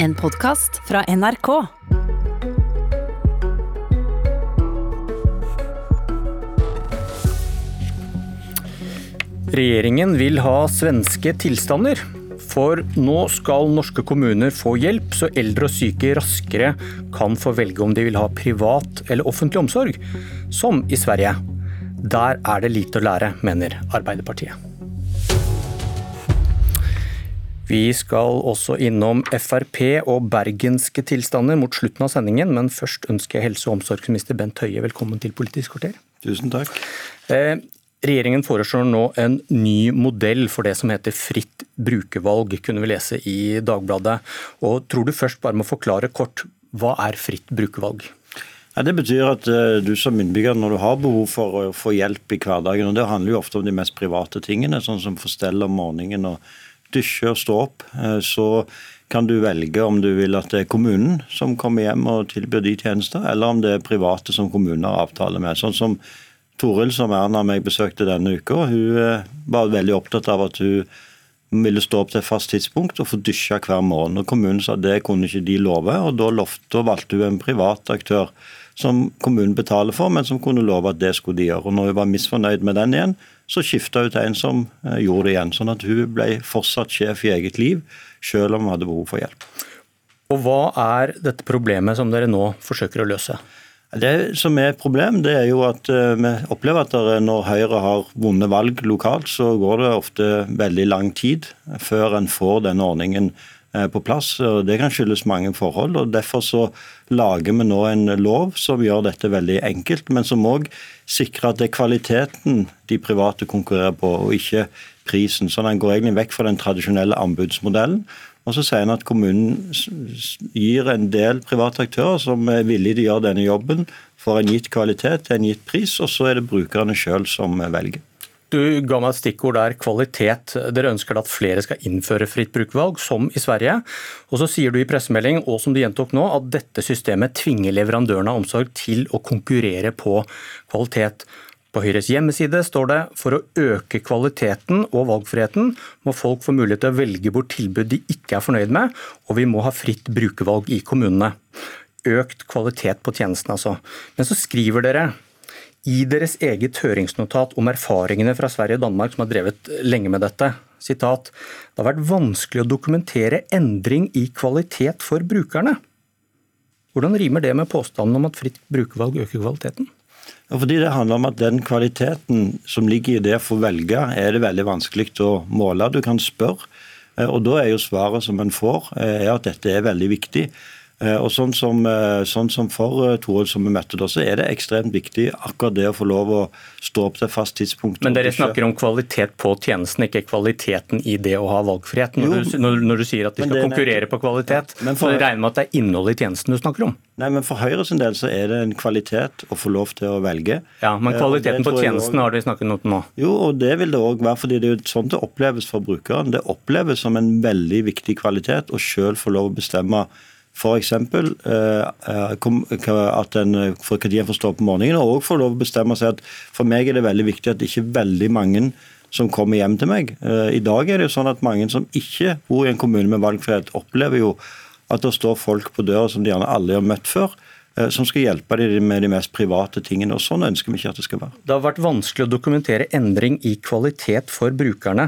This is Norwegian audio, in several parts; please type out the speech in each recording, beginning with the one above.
En podkast fra NRK. Regjeringen vil ha svenske tilstander. For nå skal norske kommuner få hjelp, så eldre og syke raskere kan få velge om de vil ha privat eller offentlig omsorg, som i Sverige. Der er det lite å lære, mener Arbeiderpartiet. Vi skal også innom Frp og bergenske tilstander mot slutten av sendingen, men først ønsker jeg helse- og omsorgsminister Bent Høie velkommen til Politisk kvarter. Tusen takk. Eh, Regjeringen foreslår nå en ny modell for det som heter fritt brukervalg, kunne vi lese i Dagbladet. Og tror du først bare må forklare kort, hva er fritt brukervalg? Ja, det betyr at uh, du som innbygger, når du har behov for å få hjelp i hverdagen, og det handler jo ofte om de mest private tingene, sånn som forstell om morgenen og dusje og stå opp, uh, så kan du velge om du vil at det er kommunen som kommer hjem og tilbyr de tjenester, eller om det er private som kommunen har avtale med. Sånn som Toril, som Erna og meg besøkte denne uka, hun eh, var veldig opptatt av at hun ville stå opp til et fast tidspunkt og få dusja hver morgen. Og Kommunen sa det kunne ikke de love, og da, lovte, valgte hun en privat aktør som kommunen betaler for, men som kunne love at det skulle de gjøre. Og når hun var misfornøyd med den igjen, så skifta hun til en som eh, gjorde det igjen. Sånn at hun ble fortsatt sjef i eget liv, selv om hun hadde behov for hjelp. Og hva er dette problemet som dere nå forsøker å løse? Det som er et problem, det er jo at eh, vi opplever at når Høyre har vunnet valg lokalt, så går det ofte veldig lang tid før en får denne ordningen på plass. og Det kan skyldes mange forhold. og Derfor så lager vi nå en lov som gjør dette veldig enkelt, men som òg sikrer at det er kvaliteten de private konkurrerer på, og ikke prisen. Så den går egentlig vekk fra den tradisjonelle anbudsmodellen og Så sier han at kommunen gir en del private aktører som er villige til å gjøre denne jobben for en gitt kvalitet til en gitt pris, og så er det brukerne sjøl som velger. Du ga meg et stikkord der, kvalitet. Dere ønsker at flere skal innføre fritt brukervalg, som i Sverige. Og så sier du i pressemelding, og som du gjentok nå, at dette systemet tvinger leverandørene av omsorg til å konkurrere på kvalitet. På Høyres hjemmeside står det for å øke kvaliteten og valgfriheten må folk få mulighet til å velge bort tilbud de ikke er fornøyd med, og vi må ha fritt brukervalg i kommunene. Økt kvalitet på tjenesten, altså. Men så skriver dere i deres eget høringsnotat om erfaringene fra Sverige og Danmark, som har drevet lenge med dette, sitat, det har vært vanskelig å dokumentere endring i kvalitet for brukerne. Hvordan rimer det med påstanden om at fritt brukervalg øker kvaliteten? Fordi Det handler om at den kvaliteten som ligger i det å få velge, er det veldig vanskelig å måle. Du kan spørre, eh, og da er jo svaret som en får, eh, at dette er veldig viktig. Eh, og sånn som, eh, sånn som For eh, Toril, som vi møtte da, så er det ekstremt viktig akkurat det å få lov å stå opp til fast tidspunkt. Men dere snakker om kvalitet på tjenesten, ikke kvaliteten i det å ha valgfrihet. Når, du, når, når du, sier at de skal konkurrere på kvalitet, ja, for, så regner med at det er innholdet i tjenesten du snakker om? Nei, men For Høyres del så er det en kvalitet å få lov til å velge. Ja, Men kvaliteten på tjenesten også, har de snakket om nå? Jo, og det vil det òg være. fordi det er jo sånn det oppleves for brukeren. Det oppleves som en veldig viktig kvalitet å sjøl få lov å bestemme F.eks. Eh, eh, at en får hva de får stå opp morgenen, og får lov å bestemme seg at for meg er det veldig viktig at det ikke er veldig mange som kommer hjem til meg. Eh, I dag er det jo sånn at mange som ikke bor i en kommune med valgfrihet, opplever jo at det står folk på døra som de gjerne aldri har møtt før som skal hjelpe dem med de mest private tingene. og Sånn ønsker vi ikke at det skal være. Det har vært vanskelig å dokumentere endring i kvalitet for brukerne.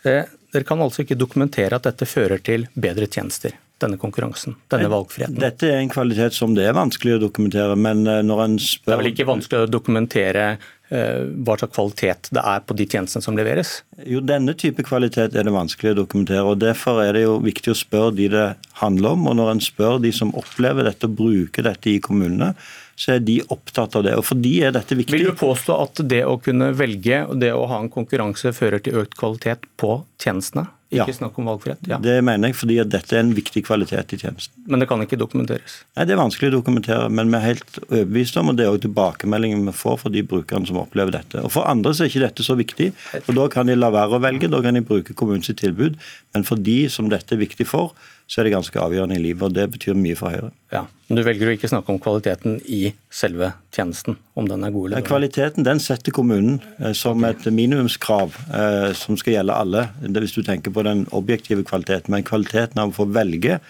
Dere kan altså ikke dokumentere at dette fører til bedre tjenester? Denne konkurransen, denne valgfriheten? Dette er en kvalitet som det er vanskelig å dokumentere, men eh, når en spør Det er vel ikke vanskelig å dokumentere eh, hva slags kvalitet det er på de tjenestene som leveres? Jo, denne type kvalitet er det vanskelig å dokumentere. og Derfor er det jo viktig å spørre de det handler om. og Når en spør de som opplever dette og bruker dette i kommunene, så er de opptatt av det. og for de er dette viktig. Vil du påstå at det å kunne velge og det å ha en konkurranse fører til økt kvalitet på tjenestene? Ikke ja. snakk om valgfrihet. Ja. Det mener jeg fordi at dette er en viktig kvalitet i tjenesten. Men det kan ikke dokumenteres? Nei, Det er vanskelig å dokumentere, men vi er helt overbevist om, og det er også tilbakemeldingen vi får fra de brukerne som opplever dette. Og For andre så er ikke dette så viktig, for da kan de la være å velge, da kan de bruke kommunens tilbud. Men for de som dette er viktig for, så er det ganske avgjørende i livet, og det betyr mye for Høyre. Ja, Men du velger å ikke snakke om kvaliteten i selve tjenesten, om den er god eller dårlig? Kvaliteten den setter kommunen eh, som et minimumskrav eh, som skal gjelde alle, hvis du tenker på den objektive kvaliteten. Men kvaliteten av å få velge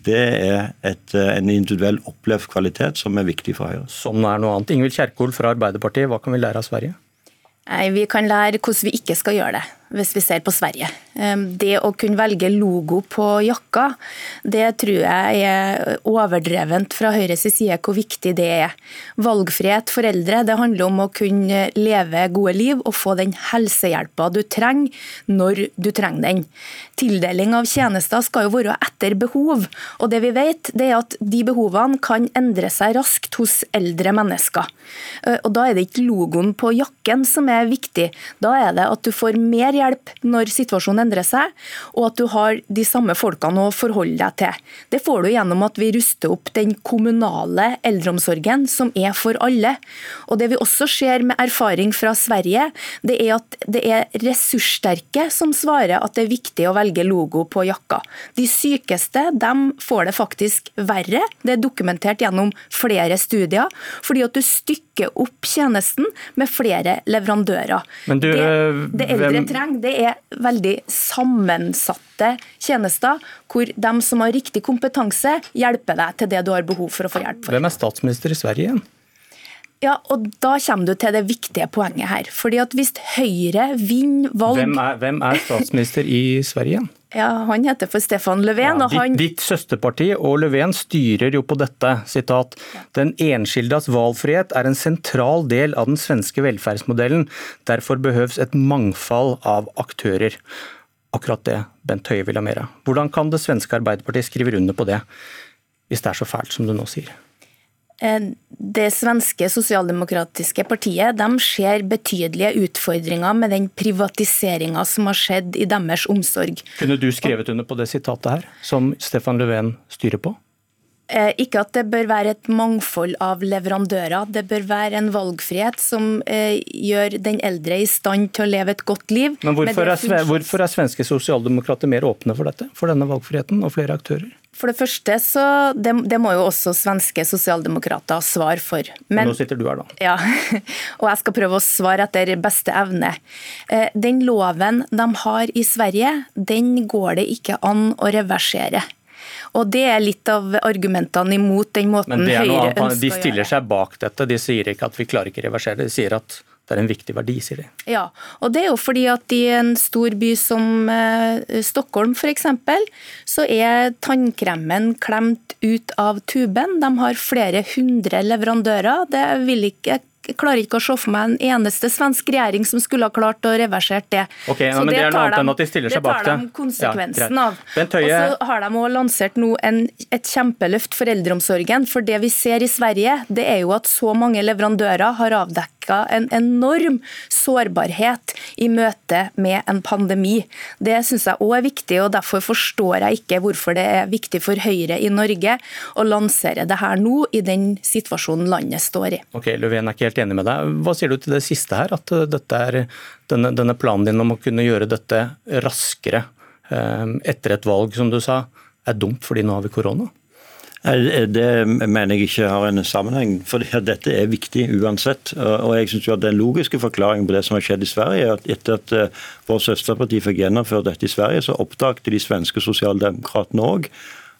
Det er et, en individuell opplevd kvalitet som er viktig for Høyre. Som er noe annet. Ingvild Kjerkol fra Arbeiderpartiet, hva kan vi lære av Sverige? Nei, Vi kan lære hvordan vi ikke skal gjøre det hvis vi ser på Sverige. Det å kunne velge logo på jakka, det tror jeg er overdrevent fra Høyres side hvor viktig det er. Valgfrihet for eldre det handler om å kunne leve gode liv og få den helsehjelpa du trenger når du trenger den. Tildeling av tjenester skal jo være etter behov, og det vi vet det er at de behovene kan endre seg raskt hos eldre mennesker. Og Da er det ikke logoen på jakken som er viktig, da er det at du får mer hjelp når situasjonen endrer seg, og at du har de samme folkene å forholde deg til. Det får du gjennom at vi ruster opp den kommunale eldreomsorgen, som er for alle. Og Det vi også ser med erfaring fra Sverige, det er at det er ressurssterke som svarer at det er viktig å velge logo på jakka. De sykeste de får det faktisk verre. Det er dokumentert gjennom flere studier, fordi at du stykker opp tjenesten med flere leverandører. Du, det, det eldre hvem... trenger, det er veldig sammensatte tjenester, hvor de som har riktig kompetanse, hjelper deg til det du har behov for å få hjelp for. Hvem er statsminister i Sverige igjen? Ja, og Da kommer du til det viktige poenget her. Fordi at Hvis Høyre vinner valg Hvem er, hvem er statsminister i Sverige? Ja, Han heter for Stefan Löfven. Ja, og han... ditt, søsterparti og Löfven styrer jo på dette. sitat, Den enskildas valgfrihet er en sentral del av den svenske velferdsmodellen. Derfor behøves et mangfold av aktører. Akkurat det Bent Høie vil ha mer av. Hvordan kan det svenske Arbeiderpartiet skrive under på det, hvis det er så fælt som du nå sier? Eh, det svenske sosialdemokratiske partiet de ser betydelige utfordringer med den privatiseringa som har skjedd i deres omsorg. Kunne du skrevet under på det sitatet her, som Stefan Löfven styrer på? Eh, ikke at det bør være et mangfold av leverandører. Det bør være en valgfrihet som eh, gjør den eldre i stand til å leve et godt liv. Men hvorfor er, hvorfor er svenske sosialdemokrater mer åpne for dette? For denne valgfriheten og flere aktører? For det første, så det, det, må jo også svenske sosialdemokrater ha svar for. Men, Nå sitter du her, da. Ja, og jeg skal prøve å svare etter beste evne. Eh, den loven de har i Sverige, den går det ikke an å reversere. Og Det er litt av argumentene imot den måten Høyre ønsker å gjøre De stiller seg bak dette. De sier ikke at vi klarer ikke å reversere det. De sier at det er en viktig verdi, sier de. Ja, og det er jo fordi at i en stor by som eh, Stockholm f.eks., så er tannkremen klemt ut av tuben. De har flere hundre leverandører. Det vil ikke klarer ikke å se for meg en eneste svensk regjering som skulle ha klart å reversere det. Okay, ja, så det, det at de bak det. Tar de konsekvensen ja, av. Og så har de også lansert nå en, et kjempeløft for eldreomsorgen. For det vi ser i Sverige, det er jo at så mange leverandører har avdekket en enorm sårbarhet i møte med en pandemi. Det syns jeg òg er viktig, og derfor forstår jeg ikke hvorfor det er viktig for Høyre i Norge å lansere det her nå, i den situasjonen landet står i. Ok, Løven er ikke helt enig med deg. Hva sier du til det siste her, at er denne, denne planen din om å kunne gjøre dette raskere eh, etter et valg, som du sa, er dumt fordi nå har vi korona? Det mener jeg ikke har en sammenheng, for dette er viktig uansett. Og jeg synes jo at Den logiske forklaringen på det som har skjedd i Sverige, er at etter at eh, vår søsterparti fikk gjennomført dette i Sverige, så oppdaget de svenske sosialdemokratene òg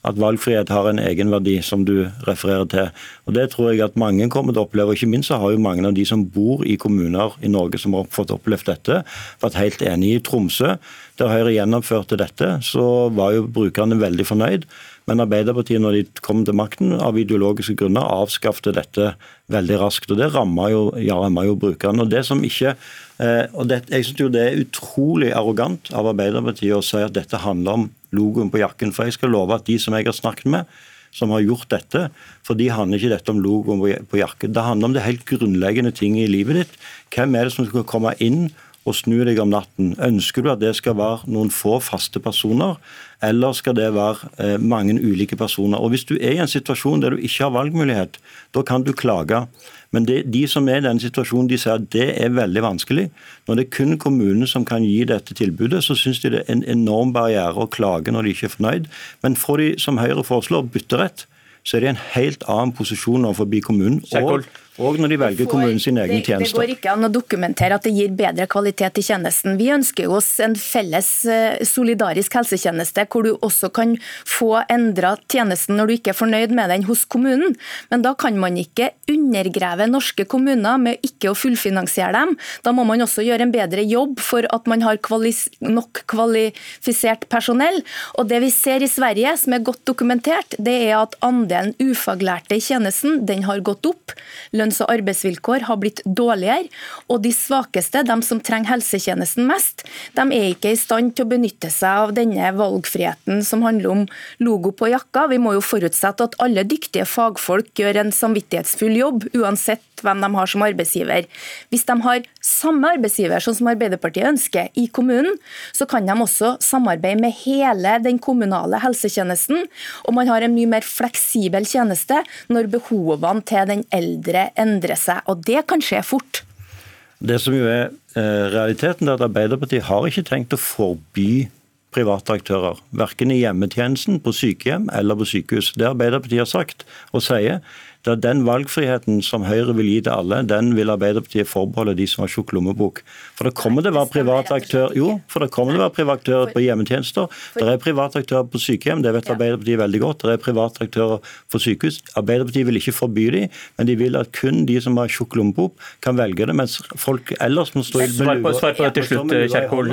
at valgfrihet har en egenverdi, som du refererer til. Og Det tror jeg at mange kommer til å oppleve. og Ikke minst så har jo mange av de som bor i kommuner i Norge som har fått opplevd dette, vært helt enig i Tromsø. Der Høyre gjennomførte dette, så var jo brukerne veldig fornøyd. Men Arbeiderpartiet, når de kom til makten, av ideologiske grunner avskaffet dette veldig raskt. og Det rammer jo, ja, jo brukerne. og det som ikke eh, og det, Jeg synes jo det er utrolig arrogant av Arbeiderpartiet å si at dette handler om logoen på jakken. For jeg skal love at de som jeg har snakket med, som har gjort dette, for de handler ikke dette om logoen på jakken. Det handler om det helt grunnleggende ting i livet ditt. Hvem er det som skal komme inn og snu deg om natten? Ønsker du at det skal være noen få faste personer, eller skal det være eh, mange ulike personer? Og Hvis du er i en situasjon der du ikke har valgmulighet, da kan du klage. Men det, de som er i denne situasjonen, de sier at det er veldig vanskelig. Når det er kun kommunene som kan gi dette tilbudet, så syns de det er en enorm barriere å klage når de ikke er fornøyd. Men får de, som Høyre foreslår, bytterett, så er de i en helt annen posisjon overfor kommunen. Og, og når de velger kommunen egen tjeneste. Det går ikke an å dokumentere at det gir bedre kvalitet i tjenesten. Vi ønsker oss en felles eh, solidarisk helsetjeneste, hvor du også kan få endra tjenesten når du ikke er fornøyd med den hos kommunen. Men da kan man ikke undergrave norske kommuner med ikke å fullfinansiere dem. Da må man også gjøre en bedre jobb for at man har kvalis nok kvalifisert personell. Og det vi ser i Sverige, som er godt dokumentert, det er at andelen ufaglærte i tjenesten den har gått opp. Lønns lønns- og arbeidsvilkår har blitt dårligere. Og de svakeste, de som trenger helsetjenesten mest, de er ikke i stand til å benytte seg av denne valgfriheten som handler om logo på jakka. Vi må jo forutsette at alle dyktige fagfolk gjør en samvittighetsfull jobb, uansett hvem de har som arbeidsgiver. Hvis de har samme arbeidsgiver sånn som Arbeiderpartiet ønsker i kommunen, så kan de også samarbeide med hele den kommunale helsetjenesten, og man har en mye mer fleksibel tjeneste når behovene til den eldre endrer seg. Og det kan skje fort. Det som jo er eh, realiteten, er at Arbeiderpartiet har ikke tenkt å forby private aktører. Verken i hjemmetjenesten, på sykehjem eller på sykehus. Det Arbeiderpartiet har sagt og sier, det er den valgfriheten som Høyre vil gi til alle, den vil Arbeiderpartiet forbeholde de som har tjukk lommebok. For det kommer til å være private aktører jo, for det kommer til å være private aktører på hjemmetjenester. Det er private aktører på sykehjem, det vet Arbeiderpartiet veldig godt. Det er private aktører på sykehus. Arbeiderpartiet vil ikke forby dem, men de vil at kun de som har tjukk lommebok, kan velge det, mens folk ellers må stå i Svar svar på det til slutt, Kjerkol.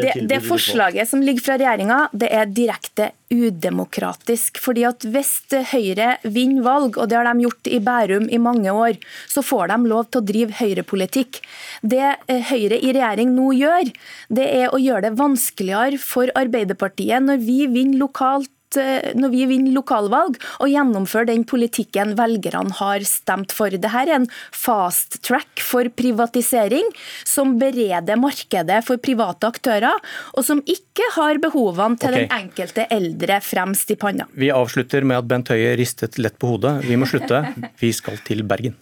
Det, det forslaget som ligger fra regjeringa, det er direkte udemokratisk. fordi at Hvis Høyre vinner valg, og det har de gjort i Bærum i mange år, så får de lov til å drive høyrepolitikk. Det eh, Høyre i regjering nå gjør, det er å gjøre det vanskeligere for Arbeiderpartiet når vi vinner lokalt Eh, når vi vinner lokalvalg, og gjennomføre den politikken velgerne har stemt for. Dette er en fast track for privatisering, som bereder markedet for private aktører, og som ikke har behovene til okay. den enkelte eldre fremst i panna. Vi avslutter med at Bent Høie ristet lett på hodet. Vi må slutte. Vi skal til Bergen.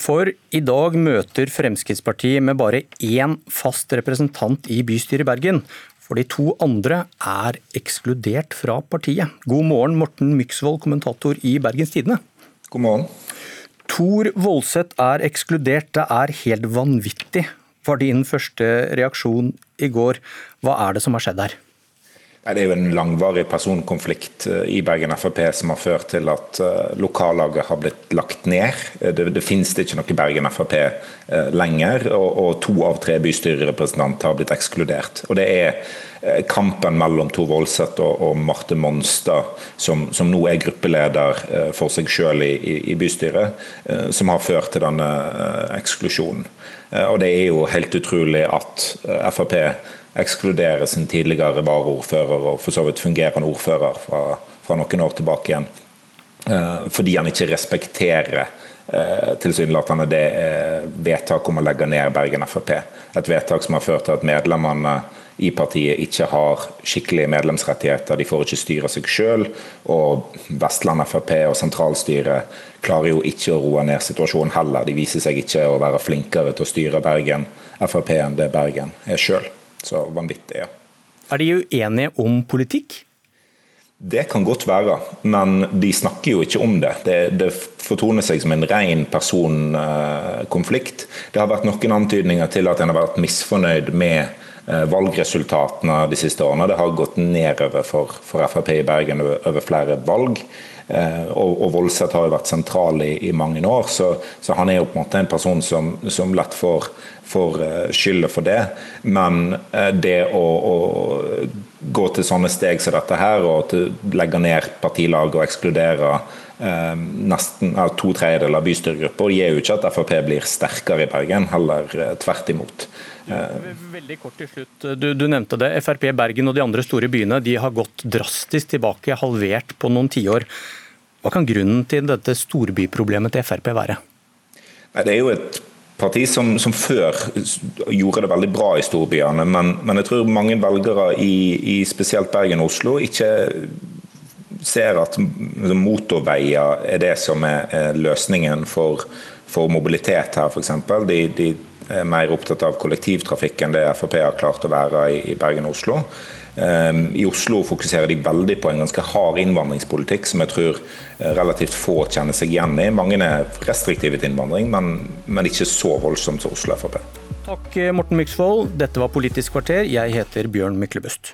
For i dag møter Fremskrittspartiet med bare én fast representant i bystyret i Bergen. For de to andre er ekskludert fra partiet. God morgen, Morten Myksvold, kommentator i Bergens Tidende. God morgen. Tor Voldseth er ekskludert. Det er helt vanvittig, var din første reaksjon i går. Hva er det som har skjedd her? Det er jo en langvarig personkonflikt eh, i Bergen Frp som har ført til at eh, lokallaget har blitt lagt ned. Eh, det, det finnes ikke noe Bergen Frp lenger, og, og to av tre bystyrerepresentanter har blitt ekskludert. Og Det er kampen mellom Tor Voldseth og, og Marte Monstad, som, som, nå er gruppeleder for seg i, i, i bystyret, som har ført til denne eksklusjonen. Og Det er jo helt utrolig at Frp ekskludere sin tidligere varaordfører og for så vidt fungerende ordfører fra, fra noen år tilbake igjen. Eh, fordi han ikke respekterer eh, tilsynelatende det eh, vedtaket om å legge ned Bergen Frp. Et vedtak som har ført til at medlemmene i partiet ikke har skikkelige medlemsrettigheter, de får ikke styre seg selv. Og Vestland Frp og sentralstyret klarer jo ikke å roe ned situasjonen heller. De viser seg ikke å være flinkere til å styre Bergen Frp enn det Bergen er sjøl. Så vanvittig, ja. Er de uenige om politikk? Det kan godt være, men de snakker jo ikke om det. Det, det fortoner seg som en ren personkonflikt. Det har vært noen antydninger til at en har vært misfornøyd med eh, valgresultatene de siste årene. Det har gått nedover for, for Frp i Bergen over, over flere valg. Eh, og, og Voldseth har jo vært sentral i, i mange år, så, så, han er jo på en måte en person som, som lett får, får eh, skylda for det. Men eh, det å, å, gå til sånne steg som dette her, og til, legge ned partilag og ekskludere eh, nesten eh, to tredjedeler av bystyregruppa, gir jo ikke at Frp blir sterkere i Bergen, heller tvert imot. Veldig kort til slutt. Du, du, nevnte det. Frp Bergen og de andre store byene de har gått drastisk tilbake, halvert på noen tiår. Hva kan grunnen til dette storbyproblemet til Frp være? Nei, det er jo et parti som, som, før gjorde det veldig bra i storbyene, men, men jeg tror mange velgere i, i, spesielt Bergen og Oslo ikke ser at motorveier er det som er, løsningen for, for mobilitet her, f.eks. De, de er mer opptatt av kollektivtrafikk enn det Frp har klart å være i Bergen og Oslo. I Oslo fokuserer de veldig på en ganske hard innvandringspolitikk, som jeg tror relativt få kjenner seg igjen i. Mange er restriktive til innvandring, men, men ikke så voldsomt som Oslo Frp. Takk Morten Myksvold. Dette var Politisk kvarter. Jeg heter Bjørn Myklebust.